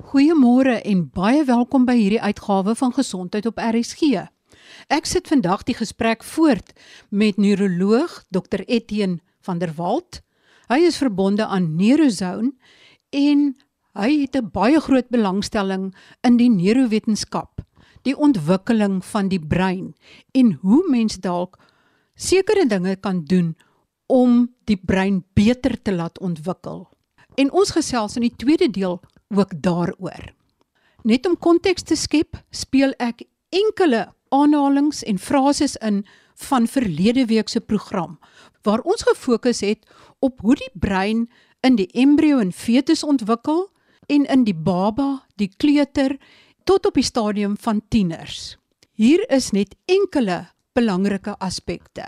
Goeiemôre en baie welkom by hierdie uitgawe van Gesondheid op RSG. Ek sit vandag die gesprek voort met neuroloog Dr Etienne van der Walt. Hy is verbonde aan Neurozone en hy het 'n baie groot belangstelling in die neurowetenskap, die ontwikkeling van die brein en hoe mens dalk sekere dinge kan doen om die brein beter te laat ontwikkel. En ons gesels in die tweede deel ook daaroor. Net om konteks te skep, speel ek enkele aanhalinge en frases in van verlede week se program waar ons gefokus het op hoe die brein in die embrio en fetus ontwikkel en in die baba, die kleuter tot op die stadium van tieners. Hier is net enkele belangrike aspekte.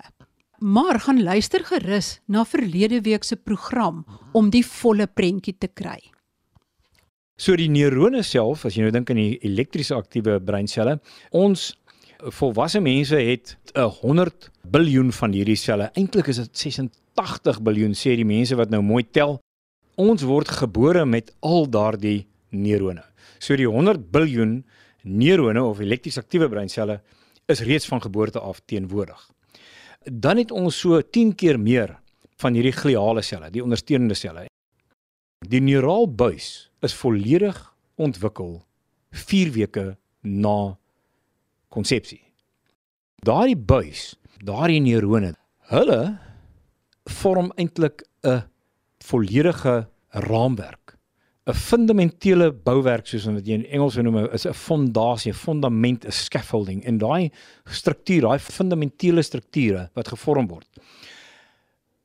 Maar gaan luister gerus na verlede week se program om die volle prentjie te kry. So die neurone self, as jy nou dink aan die elektriese aktiewe breinselle, ons volwasse mense het 'n 100 biljoen van hierdie selle. Eintlik is dit 86 biljoen sê die mense wat nou mooi tel. Ons word gebore met al daardie neurone. So die 100 biljoen neurone of elektries aktiewe breinselle is reeds van geboorte af teenwoordig. Dan het ons so 10 keer meer van hierdie gliale selle, die ondersteunende selle. Die neuraalbuis is volledig ontwikkel 4 weke na konsepsie. Daardie buis, daardie neurone, hulle vorm eintlik 'n volledige raamwerk, 'n fundamentele bouwerk soos wat jy in Engels noem is 'n fondasie, fundament, 'n scaffolding en daai struktuur, daai fundamentele strukture wat gevorm word.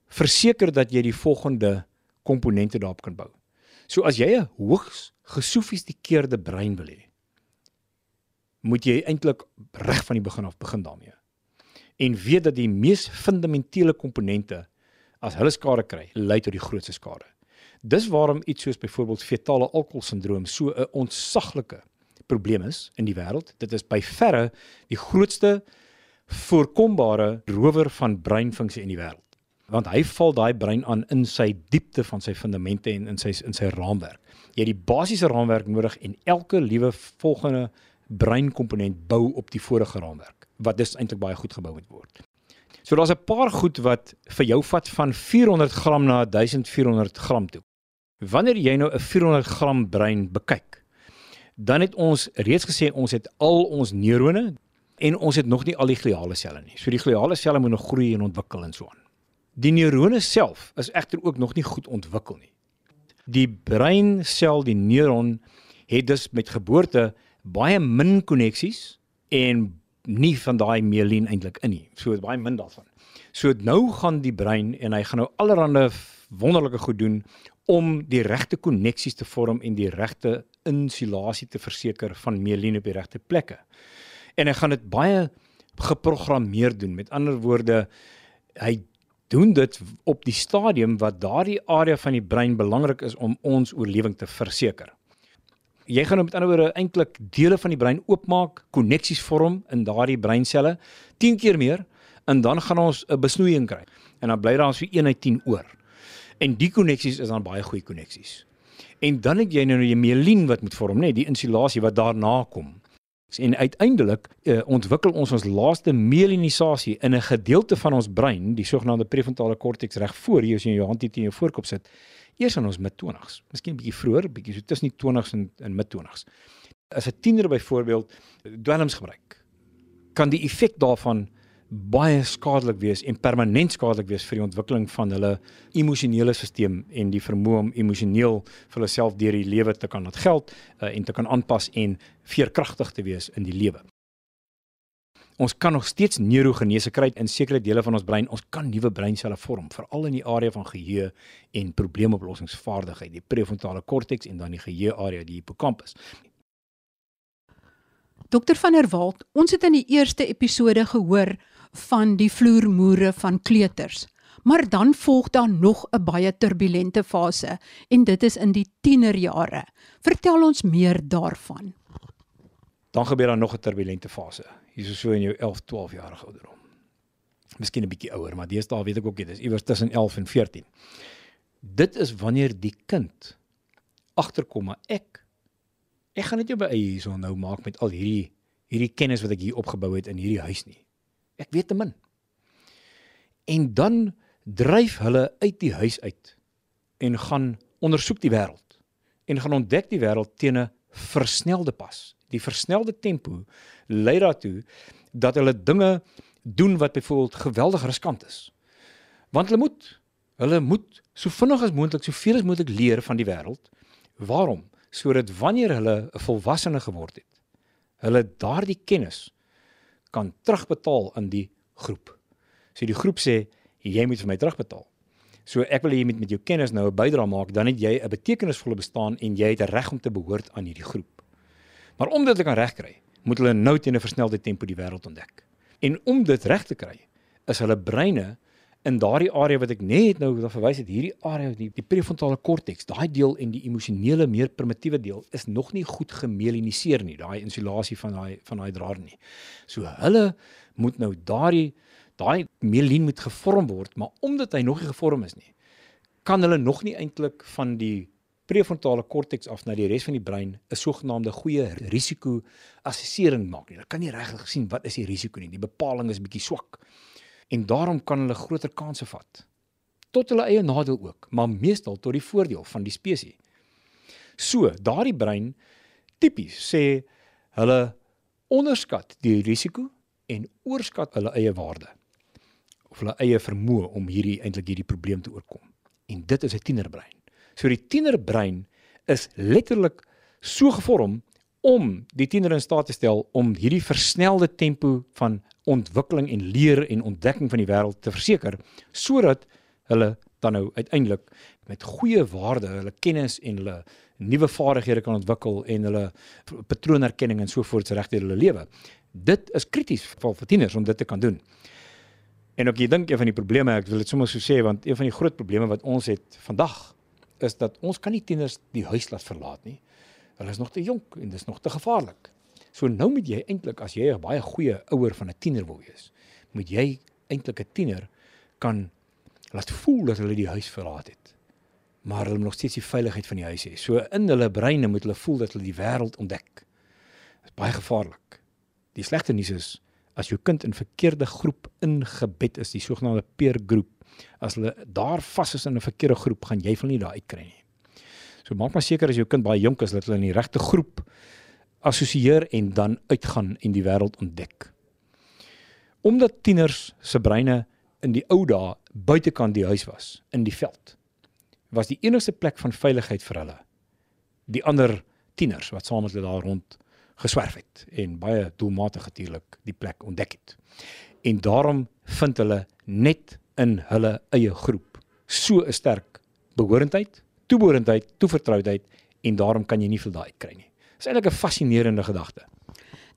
Verseker dat jy die volgende komponente daarop kan bou. So as jy 'n hoogs gesofistikeerde brein wil hê, moet jy eintlik reg van die begin af begin daarmee. En weet dat die mees fundamentele komponente as hulle skade kry, lei tot die grootste skade. Dis waarom iets soos byvoorbeeld fetale alkoholsindroom so 'n ontsaglike probleem is in die wêreld. Dit is by verre die grootste voorkombare rower van breinfunksie in die wêreld want hy val daai brein aan in sy diepte van sy fundamente en in sy in sy raamwerk. Jy het die basiese raamwerk nodig en elke liewe volgende breinkomponent bou op die vorige raamwerk wat dus eintlik baie goed gebou moet word. So daar's 'n paar goed wat vir jou vat van 400 gram na 1400 gram toe. Wanneer jy nou 'n 400 gram brein bekyk, dan het ons reeds gesê ons het al ons neurone en ons het nog nie al die gliale selle nie. So die gliale selle moet nog groei en ontwikkel en so aan. Die neurone self is egter ook nog nie goed ontwikkel nie. Die breinsel, die neuron het dus met geboorte baie min koneksies en nie van daai mielien eintlik in nie. So baie min daarvan. So nou gaan die brein en hy gaan nou allerlei wonderlike goed doen om die regte koneksies te vorm en die regte insulasie te verseker van mielien op die regte plekke. En hy gaan dit baie geprogrammeer doen. Met ander woorde, hy doen dit op die stadium wat daardie area van die brein belangrik is om ons oorlewing te verseker. Jy gaan met ander woorde eintlik dele van die brein oopmaak, koneksies vorm in daardie breinselle 10 keer meer en dan gaan ons 'n besnoeiing kry. En dan bly daar vir 1 uit 10 oor. En die koneksies is dan baie goeie koneksies. En dan het jy nou jou mielien wat moet vorm, nê, die insulasie wat daarna kom. En uiteindelik uh, ontwikkel ons ons laaste mielinisasie in 'n gedeelte van ons brein, die sogenaamde prefrontale korteks reg voor hier as jy jou hand hier teen jou voorkop sit, eers in ons mid-20s. Miskien 'n bietjie vroeër, bietjie so tussen die 20s en in mid-20s. As 'n tiener byvoorbeeld dwelms gebruik, kan die effek daarvan baie skadelik wees en permanent skadelik wees vir die ontwikkeling van hulle emosionele stelsel en die vermoë om emosioneel vir hulle self deur die lewe te kan laat geld uh, en te kan aanpas en veerkragtig te wees in die lewe. Ons kan nog steeds neurogenese kry in sekere dele van ons brein. Ons kan nuwe breinselle vorm, veral in die area van geheue en probleemoplossingsvaardigheid, die prefrontale korteks en dan die geheue area, die hippocampus. Dokter van der Walt, ons het in die eerste episode gehoor van die vloermoere van kleuters. Maar dan volg daar nog 'n baie turbulente fase en dit is in die tienerjare. Vertel ons meer daarvan. Dan gebeur daar nog 'n turbulente fase. Hier is so in jou 11, 12 jarige ouderdom. Miskien 'n bietjie ouer, maar deesdae weet ek ook dit is iewers tussen 11 en 14. Dit is wanneer die kind agterkom maar ek Ek gaan dit jou by eie hierso nou maak met al hierdie hierdie kennis wat ek hier opgebou het in hierdie huis nie. Ek weet te min. En dan dryf hulle uit die huis uit en gaan ondersoek die wêreld en gaan ontdek die wêreld teen 'n versnelde pas. Die versnelde tempo lei daartoe dat hulle dinge doen wat byvoorbeeld geweldig riskant is. Want hulle moet hulle moet so vinnig as moontlik soveel as moontlik leer van die wêreld. Waarom? Sodat wanneer hulle 'n volwassene geword het, hulle daardie kennis kan terugbetaal aan die groep. So die groep sê jy moet vir my terugbetaal. So ek wil hê jy moet met jou kennis nou 'n bydrae maak, dan het jy 'n betekenisvolle bestaan en jy het 'n reg om te behoort aan hierdie groep. Maar om dit te kan regkry, moet hulle nou teen 'n versnelde tempo die wêreld ontdek. En om dit reg te kry, is hulle breine in daardie area wat ek net nou verwys het, hierdie area die, die prefrontale korteks, daai deel en die emosionele meer primitiewe deel is nog nie goed gemeliniseer nie, daai insulasie van daai van daai draer nie. So hulle moet nou daardie daai mielin moet gevorm word, maar omdat hy nog nie gevorm is nie, kan hulle nog nie eintlik van die prefrontale korteks af na die res van die brein 'n sogenaamde goeie risiko assessering maak nie. Hulle kan nie regtig sien wat is die risiko nie. Die bepaling is bietjie swak. En daarom kan hulle groter kansse vat. Tot hulle eie nadeel ook, maar meestal tot die voordeel van die spesies. So, daardie brein tipies sê hulle onderskat die risiko en oorskat hulle eie waarde of hulle eie vermoë om hierdie eintlik hierdie probleem te oorkom. En dit is 'n tienerbrein. So die tienerbrein is letterlik so gevorm om die tiener in staat te stel om hierdie versnelde tempo van ontwikkeling en leer en ontdekking van die wêreld te verseker sodat hulle dan nou uiteindelik met goeie waarde hulle kennis en hulle nuwe vaardighede kan ontwikkel en hulle patroonerkenning en so voort reg deur hulle lewe. Dit is krities vir tieners om dit te kan doen. En ook jy dink een van die probleme ek wil dit sommer so sê want een van die groot probleme wat ons het vandag is dat ons kan nie tieners die huis laat verlaat nie. Hulle is nog te jonk en dis nog te gevaarlik. So nou moet jy eintlik as jy 'n baie goeie ouer van 'n tiener wil wees, moet jy eintlik 'n tiener kan laat voel dat hulle die huis verlaat het. Maar hulle moet nog steeds die veiligheid van die huis hê. So in hulle breine moet hulle voel dat hulle die wêreld ontdek. Dit is baie gevaarlik. Die slegte nuus is as jou kind in verkeerde groep ingebed is, die sogenaamde peer groep, as hulle daar vas is in 'n verkeerde groep, gaan jy van nie daar uitkry nie. So maak maar seker as jou kind baie jonk is dat hulle in die regte groep assosieer en dan uitgaan en die wêreld ontdek. Omdat tieners se breine in die ou dae buitekant die huis was, in die veld, was die enigste plek van veiligheid vir hulle die ander tieners wat saam met hulle daar rond geswerf het en baie doelmatig natuurlik die plek ontdek het. En daarom vind hulle net in hulle eie groep. So 'n sterk behorendheid, toebehoorendheid, toevertroudheid en daarom kan jy nie veel daai kry nie. Dis eintlik 'n fascinerende gedagte.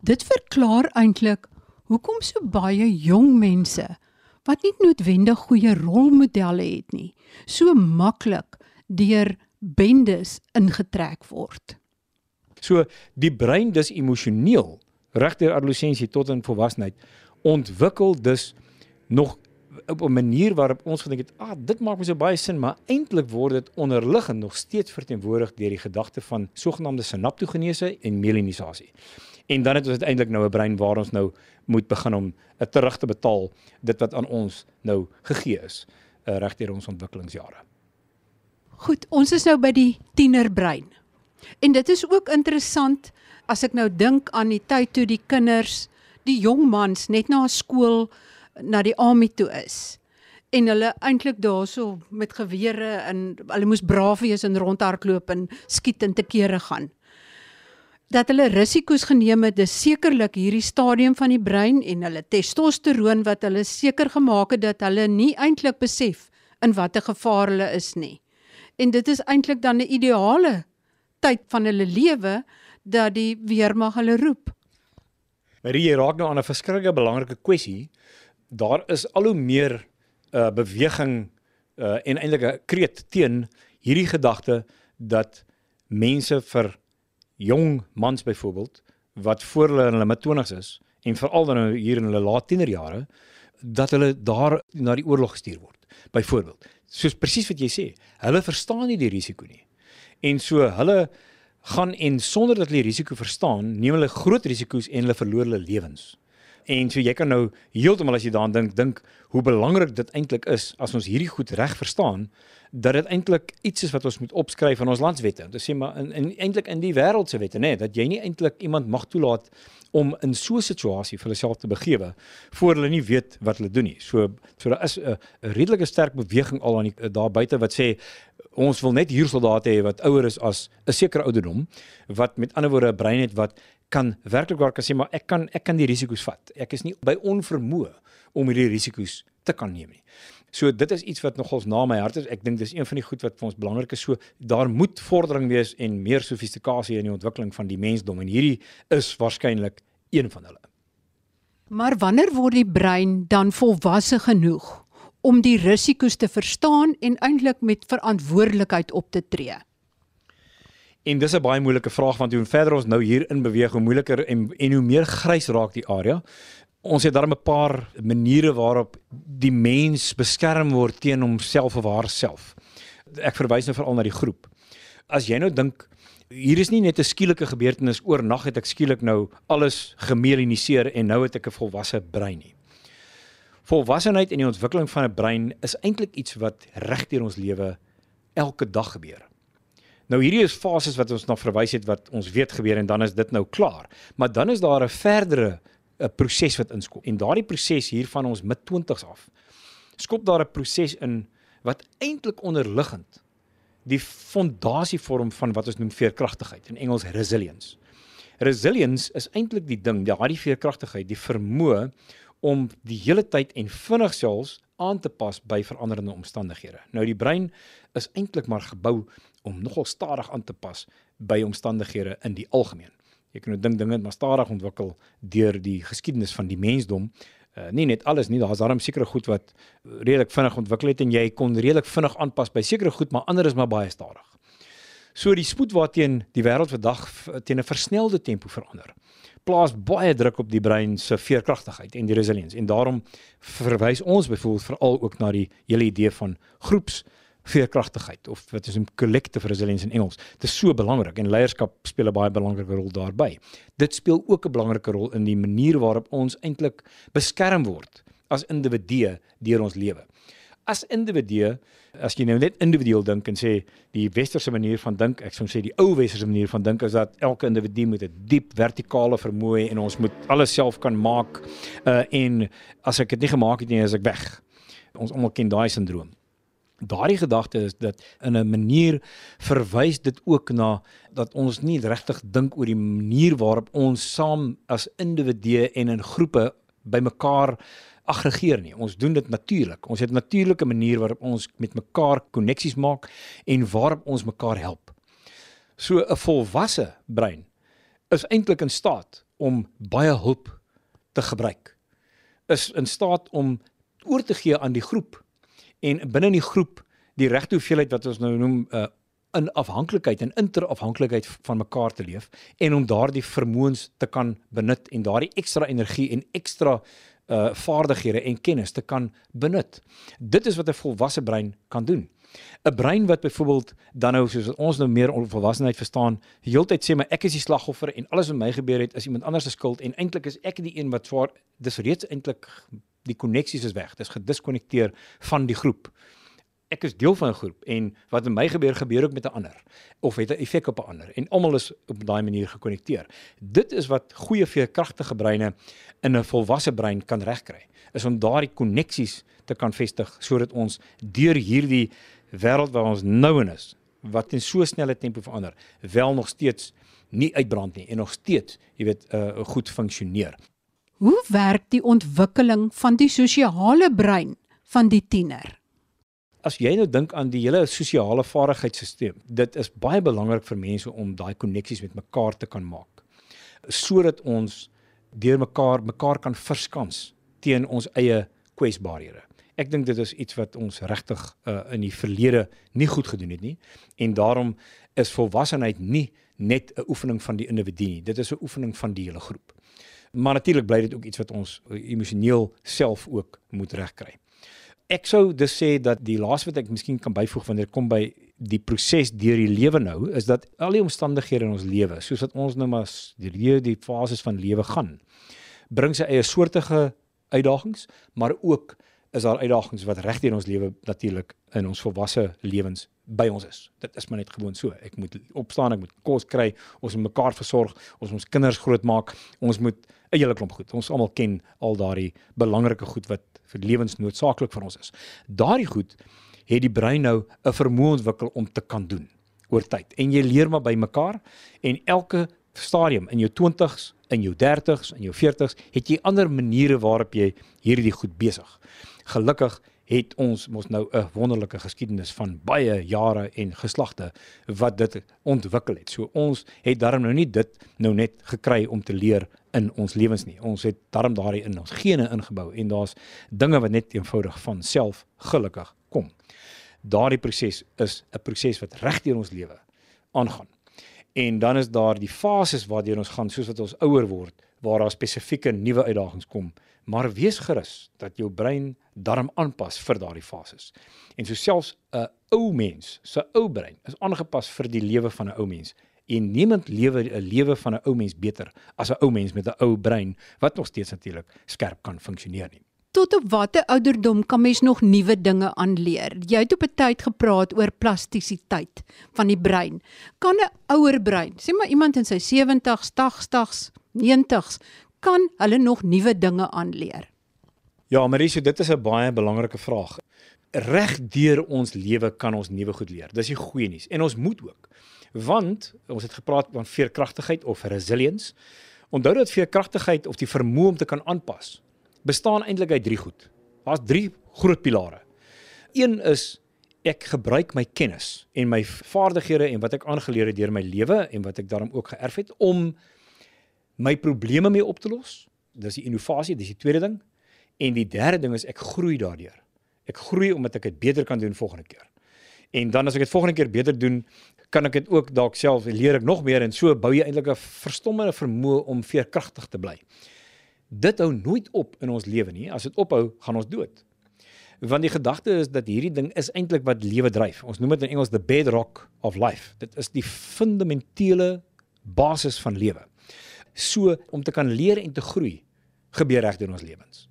Dit verklaar eintlik hoekom so baie jong mense wat nie noodwendig goeie rolmodelle het nie, so maklik deur bendes ingetrek word. So die brein dis emosioneel regdeur adolessensie tot in volwassenheid ontwikkel dus nog op 'n manier waarop ons gedink het, ah, dit maak my so baie sin, maar eintlik word dit onderliggend nog steeds verteenwoordig deur die gedagte van sogenaamde sinaptogenese en melanisasie. En dan het ons uiteindelik nou 'n brein waar ons nou moet begin om terug te betaal dit wat aan ons nou gegee is uh, reg deur ons ontwikkelingsjare. Goed, ons is nou by die tienerbrein. En dit is ook interessant as ek nou dink aan die tyd toe die kinders, die jong mans net na skool na die army toe is en hulle eintlik daarso met gewere en hulle moes braaf wees en rondhardloop en skiet en te kere gaan. Dat hulle risiko's geneem het, dis sekerlik hierdie stadium van die brein en hulle testosteroon wat hulle seker gemaak het dat hulle nie eintlik besef in watter gevaar hulle is nie. En dit is eintlik dan 'n ideale tyd van hulle lewe dat die weermag hulle roep. Maar jy raak nou aan 'n verskriklike belangrike kwessie daar is al hoe meer uh beweging uh en eintlik 'n kreet teen hierdie gedagte dat mense vir jong mans byvoorbeeld wat voor hulle in hulle mid-20's is en veral dan nou hier in hulle laat tienerjare dat hulle daar na die oorlog gestuur word. Byvoorbeeld, soos presies wat jy sê, hulle verstaan nie die risiko nie. En so hulle gaan en sonder dat hulle risiko verstaan, neem hulle groot risiko's en hulle verloor hulle lewens. En so jy kan nou heeltemal as jy daaraan dink, dink hoe belangrik dit eintlik is as ons hierdie goed reg verstaan dat dit eintlik iets is wat ons moet opskryf in ons landswette. Dit sê maar in, in eintlik in die wêreld se wette, nê, nee, dat jy nie eintlik iemand mag toelaat om in so 'n situasie vir hulself te begewe voor hulle nie weet wat hulle doen nie. So so daar is 'n redelike sterk beweging al aan die, daar buite wat sê ons wil net hier soldate hê wat ouer is as 'n sekere ouderdom wat met ander woorde 'n brein het wat kan werklik waar kan sê maar ek kan ek kan die risiko's vat. Ek is nie by onvermoë om hierdie risiko's te kan neem nie. So dit is iets wat nogals na my hart is. Ek dink dis een van die goed wat vir ons belangrik is. So daar moet vordering wees en meer sofistikasie in die ontwikkeling van die mensdom en hierdie is waarskynlik een van hulle. Maar wanneer word die brein dan volwasse genoeg om die risiko's te verstaan en eintlik met verantwoordelikheid op te tree? En dis 'n baie moeilike vraag want hoe verder ons nou hier in beweeg, hoe moeiliker en en hoe meer grys raak die area. Ons het daar 'n paar maniere waarop die mens beskerm word teen homself of haarself. Ek verwys nou veral na die groep. As jy nou dink hier is nie net 'n skielike gebeurtenis oornag het ek skielik nou alles gemeliniseer en nou het ek 'n volwasse brein nie. Volwassenheid en die ontwikkeling van 'n brein is eintlik iets wat regdeur ons lewe elke dag gebeur. Nou hierdie is fases wat ons nog verwys het wat ons weet gebeur en dan is dit nou klaar. Maar dan is daar 'n verdere 'n proses wat inskop. En daardie proses hier van ons mid 20s af skop daar 'n proses in wat eintlik onderliggend die fondasie vorm van wat ons noem veerkragtigheid in Engels resilience. Resilience is eintlik die ding, daardie veerkragtigheid, die vermoë om die hele tyd en vinnig selfs aan te pas by veranderende omstandighede. Nou die brein is eintlik maar gebou om nogal stadig aan te pas by omstandighede in die algemeen. Jy kan nou dink dinge het maar stadig ontwikkel deur die geskiedenis van die mensdom. Uh, nie net alles nie, daar's daarom sekere goed wat redelik vinnig ontwikkel het en jy kon redelik vinnig aanpas by sekere goed, maar ander is maar baie stadig. So die spoed waarteen die wêreld vandag teen 'n versnelde tempo verander plaas baie druk op die brein se veerkragtigheid en die resilience en daarom verwys ons byvoorbeeld veral ook na die hele idee van groeps veerkragtigheid of wat is 'n collective resilience in Engels. Dit is so belangrik en leierskap speel 'n baie belangrike rol daarbey. Dit speel ook 'n belangrike rol in die manier waarop ons eintlik beskerm word as individue deur ons lewe as individue as jy nou net individueel dink en sê die westerse manier van dink ek sou sê die ou westerse manier van dink is dat elke individu moet 'n diep vertikale vermoë en ons moet alles self kan maak uh, en as ek dit nie gemaak het nie is ek weg. Ons almal ken daai sindroom. Daardie gedagte is dat in 'n manier verwys dit ook na dat ons nie regtig dink oor die manier waarop ons saam as individue en in groepe bymekaar aggregeer nie. Ons doen dit natuurlik. Ons het 'n natuurlike manier waarop ons met mekaar koneksies maak en waarop ons mekaar help. So 'n volwasse brein is eintlik in staat om baie hulp te gebruik. Is in staat om oor te gee aan die groep en binne in die groep die regte hoeveelheid wat ons nou noem 'n uh, in afhanklikheid en interafhanklikheid van mekaar te leef en om daardie vermoëns te kan benut en daardie ekstra energie en ekstra uh vaardighede en kennis te kan benut. Dit is wat 'n volwasse brein kan doen. 'n Brein wat byvoorbeeld dan nou soos ons nou meer volwassenheid verstaan, heeltyd sê maar ek is die slagoffer en alles wat my gebeur het is iemand anders se skuld en eintlik is ek die een wat swaar dis reeds eintlik die koneksies is weg. Dis gediskonnekteer van die groep ek is deel van 'n groep en wat met my gebeur gebeur ook met 'n ander of het 'n effek op 'n ander en almal is op daai manier gekonnekteer. Dit is wat goeie veerkragtige breine in 'n volwasse brein kan regkry. Is om daardie koneksies te kan vestig sodat ons deur hierdie wêreld waar ons nou in is wat in so snelle tempo verander, wel nog steeds nie uitbrand nie en nog steeds, jy weet, uh goed funksioneer. Hoe werk die ontwikkeling van die sosiale brein van die tiener? As jy nou dink aan die hele sosiale vaardigheidstelsel, dit is baie belangrik vir mense om daai koneksies met mekaar te kan maak sodat ons deur mekaar mekaar kan verskans teen ons eie kwesbaarhede. Ek dink dit is iets wat ons regtig uh, in die verlede nie goed gedoen het nie en daarom is volwassenheid nie net 'n oefening van die individu nie. Dit is 'n oefening van die hele groep. Maar natuurlik bly dit ook iets wat ons emosioneel self ook moet regkry ek sou dus sê dat die laaste wat ek miskien kan byvoeg wanneer kom by die proses deur die lewe nou is dat al die omstandighede in ons lewe, soos wat ons nou maar deur die fases van lewe gaan, bring sy eie soortige uitdagings, maar ook is daar uitdagings wat reg deur ons lewe natuurlik in ons volwasse lewens by ons is. Dit is maar net gewoon so. Ek moet opstaan, ek moet kos kry, ons moet mekaar versorg, ons moet ons kinders grootmaak, ons moet 'n hele klomp goed. Ons almal ken al daardie belangrike goed wat vir lewensnoodsaaklik vir ons is. Daardie goed het die brein nou 'n vermoë ontwikkel om te kan doen oor tyd. En jy leer maar by mekaar en elke stadium in jou 20s, in jou 30s, in jou 40s, het jy ander maniere waarop jy hierdie goed besig. Gelukkig het ons mos nou 'n wonderlike geskiedenis van baie jare en geslagte wat dit ontwikkel het. So ons het darm nou nie dit nou net gekry om te leer in ons lewens nie. Ons het darm daardie in ons gene ingebou en daar's dinge wat net eenvoudig van self gelukkig kom. Daardie proses is 'n proses wat reg deur ons lewe aangaan. En dan is daar die fases waardeur ons gaan soos wat ons ouer word waar daar spesifieke nuwe uitdagings kom maar wees gerus dat jou brein darm aanpas vir daardie fases. En so selfs 'n ou mens, se ou brein is aangepas vir die lewe van 'n ou mens. En niemand lewe 'n lewe van 'n ou mens beter as 'n ou mens met 'n ou brein wat nog steeds natuurlik skerp kan funksioneer nie. Tot op watter ouderdom kan mens nog nuwe dinge aanleer? Jy het op 'n tyd gepraat oor plastisiteit van die brein. Kan 'n ouer brein, sê maar iemand in sy 70s, 80s, 90s, kan hulle nog nuwe dinge aanleer? Ja, Marie, dit is 'n baie belangrike vraag. Reg deur ons lewe kan ons nuwe goed leer. Dis die goeie nuus. En ons moet ook. Want ons het gepraat van veerkragtigheid of resilience. Onthou dat veerkragtigheid of die vermoë om te kan aanpas bestaan eintlik uit drie goed. Daar's drie groot pilare. Een is ek gebruik my kennis en my vaardighede en wat ek aangeleer het deur my lewe en wat ek daarom ook geërf het om my probleme mee op te los. Dis die innovasie, dis die tweede ding. En die derde ding is ek groei daardeur. Ek groei omdat ek dit beter kan doen volgende keer. En dan as ek dit volgende keer beter doen, kan ek dit ook dalk self leer ek nog meer en so bou jy eintlik 'n verstommende vermoë om veerkragtig te bly. Dit hou nooit op in ons lewe nie. As dit ophou, gaan ons dood. Want die gedagte is dat hierdie ding is eintlik wat lewe dryf. Ons noem dit in Engels the bedrock of life. Dit is die fundamentele basis van lewe so om te kan leer en te groei gebeur reg in ons lewens.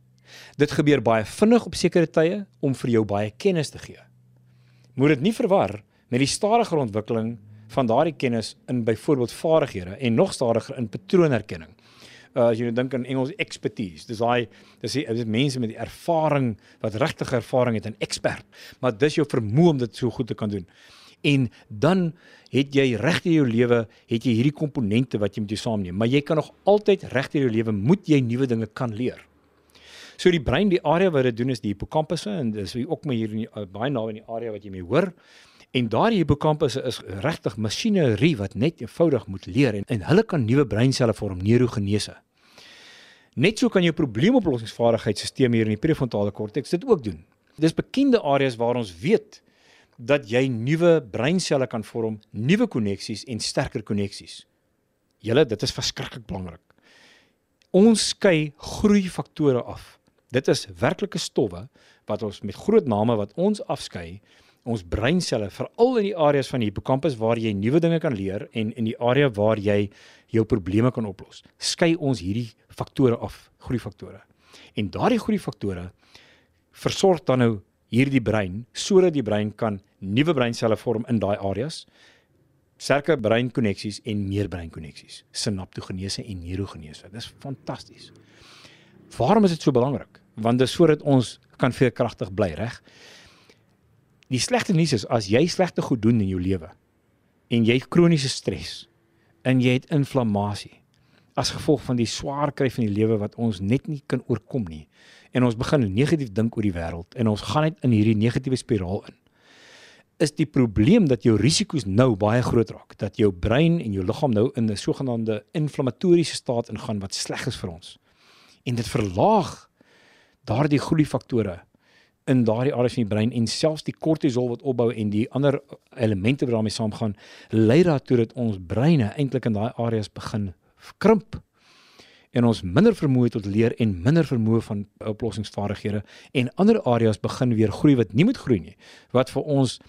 Dit gebeur baie vinnig op sekere tye om vir jou baie kennis te gee. Moet dit nie verwar met die stadiger ontwikkeling van daardie kennis in byvoorbeeld vaardighede en nog stadiger in patroonherkenning. Uh, as jy nou dink aan Engels expertise, dis daai dis die, dis mense met die ervaring wat regtig ervaring het en expert, maar dis jou vermoë om dit so goed te kan doen en dan het jy reg in jou lewe het jy hierdie komponente wat jy met jou saamneem. Maar jy kan nog altyd reg in jou lewe moet jy nuwe dinge kan leer. So die brein die area wat dit doen is die hippokampusse en dis ook maar hier in die, uh, baie naby in die area wat jy mee hoor. En daardie hippokampusse is regtig masjinerie wat net eenvoudig moet leer en, en hulle kan nuwe breinselle vorm neurogenese. Net so kan jou probleemoplossingsvaardigheidsstelsel hier in die prefrontale korteks dit ook doen. Dis bekende areas waar ons weet dat jy nuwe breinselle kan vorm, nuwe koneksies en sterker koneksies. Julle, dit is verskriklik belangrik. Ons skei groeifaktore af. Dit is werklike stowwe wat ons met groot name wat ons afskei, ons breinselle, veral in die areas van die hippocampus waar jy nuwe dinge kan leer en in die area waar jy jou probleme kan oplos. Skei ons hierdie faktore af, groeifaktore. En daardie groeifaktore versorg dan nou hierdie brein sodat die brein kan nuwe breinselle vorm in daai areas sterker breinkoneksies en meer breinkoneksies sinaptogenese en neurogenese. Dis fantasties. Waarom is dit so belangrik? Want dis sodat ons kan veerkragtig bly reg? Die slegte nuus is as jy slegte goed doen in jou lewe en jy het kroniese stres en jy het inflammasie as gevolg van die swaar kry van die lewe wat ons net nie kan oorkom nie. En ons begin negatief dink oor die wêreld en ons gaan net in hierdie negatiewe spiraal in. Is die probleem dat jou risiko's nou baie groot raak dat jou brein en jou liggaam nou in 'n sogenaamde inflammatoriese staat ingaan wat sleg is vir ons. En dit verlaag daardie groeifaktore in daardie areas van die brein en selfs die kortisol wat opbou en die ander elemente wat daarmee saamgaan lei daartoe dat ons breine eintlik in daai areas begin krimp en ons minder vermoë tot leer en minder vermoë van oplossingsvaardighede en ander areas begin weer groei wat nie moet groei nie wat vir ons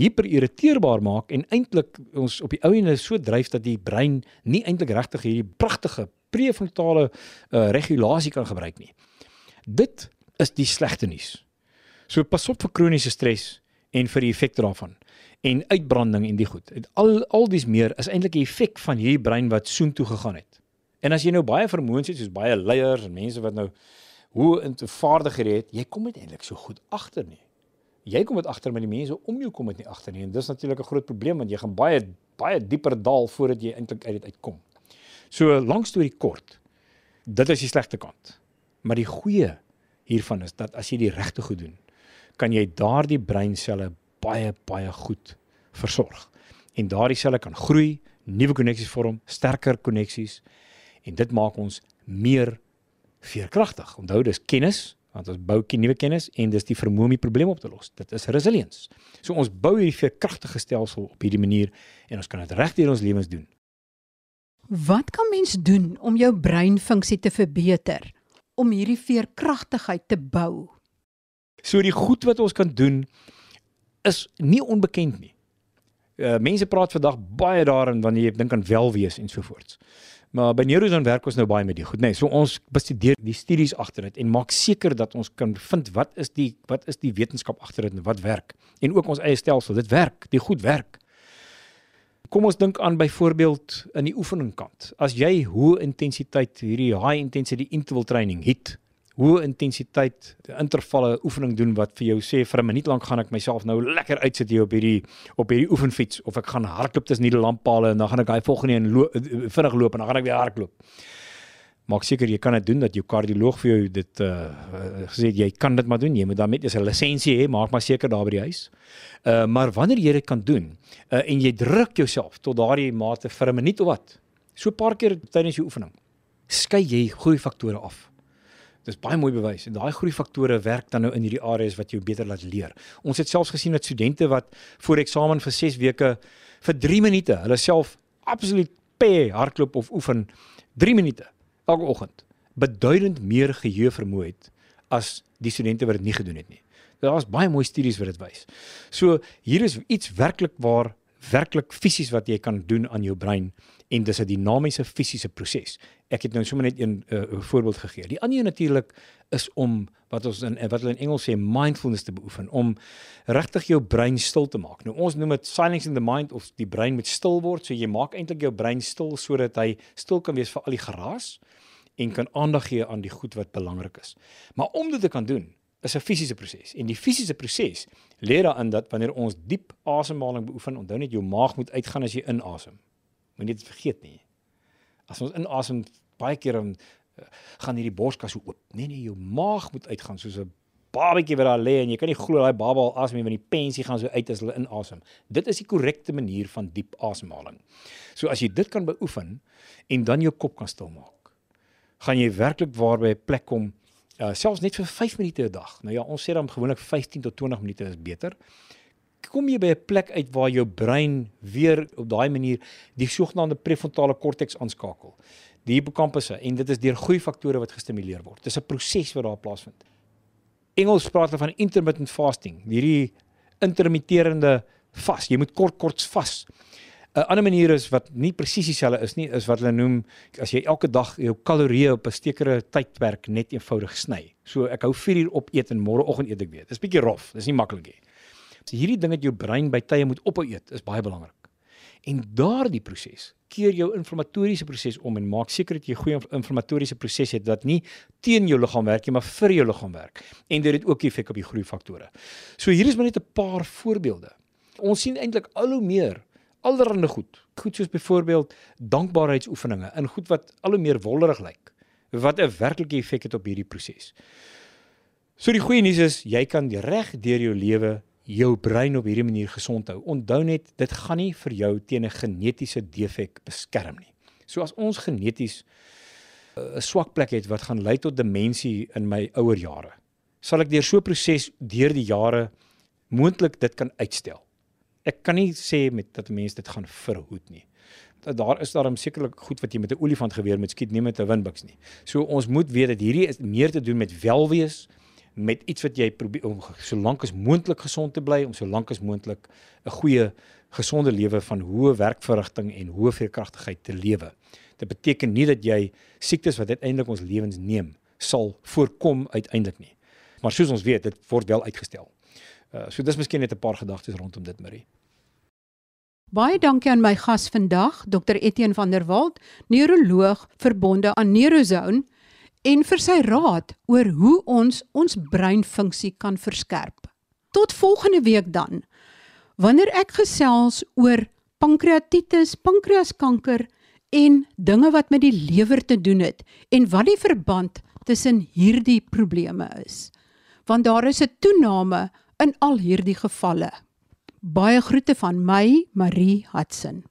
hiperirriteerbaar maak en eintlik ons op die ou ende so dryf dat die brein nie eintlik regtig hierdie pragtige prefrontale uh, regulasie kan gebruik nie. Dit is die slegte nuus. So pas op vir kroniese stres en vir die effekte daarvan en uitbranding en die goed. Al al dis meer is eintlik 'n effek van hierdie brein wat soontoe gegaan het. En as jy nou baie vermoëns het soos baie leiers en mense wat nou hoe in vaardighede het, jy kom eintlik so goed agter nie jy kom dit agter met die mense om jou kom dit nie agter nie en dis natuurlik 'n groot probleem want jy gaan baie baie dieper daal voordat jy eintlik uit dit uitkom. So lank storie kort. Dit is die slegte kant. Maar die goeie hiervan is dat as jy die regte goed doen, kan jy daardie breinselle baie baie goed versorg. En daardie selle kan groei, nuwe koneksies vorm, sterker koneksies en dit maak ons meer veerkragtig. Onthou dis kennis want ons bou nuwe kennis en dis die vermoë om die probleem op te los. Dit is resilience. So ons bou hierdie veerkragtige stelsel op hierdie manier en ons kan dit reg deur ons lewens doen. Wat kan mens doen om jou breinfunksie te verbeter om hierdie veerkragtigheid te bou? So die goed wat ons kan doen is nie onbekend nie. Uh, mense praat vandag baie daarin wanneer jy dink aan welwees en so voorts. Maar by Neurosan werk ons nou baie met die goed, nê. Nee, so ons bestudeer die studies agter dit en maak seker dat ons kan vind wat is die wat is die wetenskap agter dit en wat werk. En ook ons eie stelsel, dit werk, die goed werk. Kom ons dink aan byvoorbeeld in die oefeningkant. As jy hoë intensiteit hierdie high intensity interval training het, hoë intensiteit intervalle oefening doen wat vir jou sê vir 'n minuut lank gaan ek myself nou lekker uitsit hier op hierdie op hierdie oefenfiets of ek gaan hardloop tussen die lamppale en dan gaan ek daai volgende een lo vinnig loop en dan gaan ek weer hardloop. Maak seker jy kan dit doen dat jou kardioloog vir jou dit uh gesê jy kan dit maar doen jy moet dan met 'n lisensie hê maak maar seker daar by die huis. Uh maar wanneer jy dit kan doen uh en jy druk jouself tot daardie mate vir 'n minuut of wat so 'n paar keer tydens jou oefening skei jy groei faktore af. Dis baie mooi bewys en daai groei faktore werk dan nou in hierdie areas wat jou beter laat leer. Ons het selfs gesien dat studente wat voor eksamen vir 6 weke vir 3 minute, hulle self absoluut pe hardloop of oefen 3 minute elke oggend, beduidend meer geheue vermoë het as die studente wat dit nie gedoen het nie. Daar's baie mooi studies wat dit wys. So hier is iets werklik waar werklik fisies wat jy kan doen aan jou brein en dis 'n dinamiese fisiese proses. Ek het nou sommer net een uh, voorbeeld gegee. Die ander natuurlik is om wat ons in wat hulle in Engels sê mindfulness te beoefen om regtig jou brein stil te maak. Nou ons noem dit silencing the mind of die brein moet stil word. So jy maak eintlik jou brein stil sodat hy stil kan wees vir al die geraas en kan aandag gee aan die goed wat belangrik is. Maar om dit te kan doen, is 'n fisiese proses en die fisiese proses lê daarin dat wanneer ons diep asemhaling beoefen, onthou net jou maag moet uitgaan as jy inasem. Moenie dit vergeet nie. As ons inasem baie keer dan uh, gaan hierdie borskas oop. Nee nee, jou maag moet uitgaan soos 'n babatjie wat daar lê en jy kan nie glo daai baba al asem nie want die pensie gaan so uit as hulle inasem. Dit is die korrekte manier van diep asemhaling. So as jy dit kan beoefen en dan jou kop kan stil maak, gaan jy werklik waar by 'n plek kom uh, selfs net vir 5 minute 'n dag. Nou ja, ons sê dan gewoonlik 15 tot 20 minute is beter. Kom jy by 'n plek uit waar jou brein weer op daai manier die sogenaamde prefrontale korteks aanskakel. Die hippokampusse en dit is deur groeifaktore wat gestimuleer word. Dis 'n proses wat daar plaasvind. Engels praat van intermittent fasting, hierdie intermitterende vas. Jy moet kort kort vas. 'n ander manier is wat nie presies dieselfde is nie, is wat hulle noem as jy elke dag jou kalorieë op 'n sekere tydperk net eenvoudig sny. So ek hou 4 uur op eet en môreoggend eet ek weer. Dis bietjie rof, dis nie maklik nie. So hierdie ding dat jou brein by tye moet ophou eet, is baie belangrik. En daardie proses keer jou inflammatoriese proses om en maak seker dat jy goeie inflammatoriese proses het wat nie teen jou liggaam werk nie, maar vir jou liggaam werk. En dit het ook effek op die groeifaktore. So hier is maar net 'n paar voorbeelde. Ons sien eintlik al hoe meer allerlei goed. Goed soos byvoorbeeld dankbaarheidsoefeninge en goed wat al hoe meer wonderlik lyk. Wat 'n werklike effek het op hierdie proses. So die goeie nuus is jy kan reg deur jou lewe jou brein op hierdie manier gesond hou. Onthou net dit gaan nie vir jou teen 'n genetiese defek beskerm nie. So as ons geneties uh, 'n swak plek het wat gaan lei tot demensie in my ouer jare, sal ek deur so 'n proses deur die jare moontlik dit kan uitstel ek kan nie sê met dat mense dit gaan verhoed nie. Daar is daarom sekerlik goed wat jy met 'n olifant geweer moet skiet, nie met 'n windbuks nie. So ons moet weet dat hierdie is meer te doen met welwees, met iets wat jy probeer om so lank as moontlik gesond te bly, om so lank as moontlik 'n goeie gesonde lewe van hoë werkverrigting en hoë veerkragtigheid te lewe. Dit beteken nie dat jy siektes wat uiteindelik ons lewens neem sal voorkom uiteindelik nie. Maar soos ons weet, dit word wel uitgestel. Uh, so dis miskien net 'n paar gedagtes rondom dit, Marie. Baie dankie aan my gas vandag, Dr Etienne van der Walt, neuroloog verbonde aan Neurozone en vir sy raad oor hoe ons ons breinfunksie kan verskerp. Tot volgende week dan. Wanneer ek gesels oor pankreatitis, pankreaskanker en dinge wat met die lewer te doen het en wat die verband tussen hierdie probleme is. Want daar is 'n toename in al hierdie gevalle. Baie groete van my, Marie Hudson.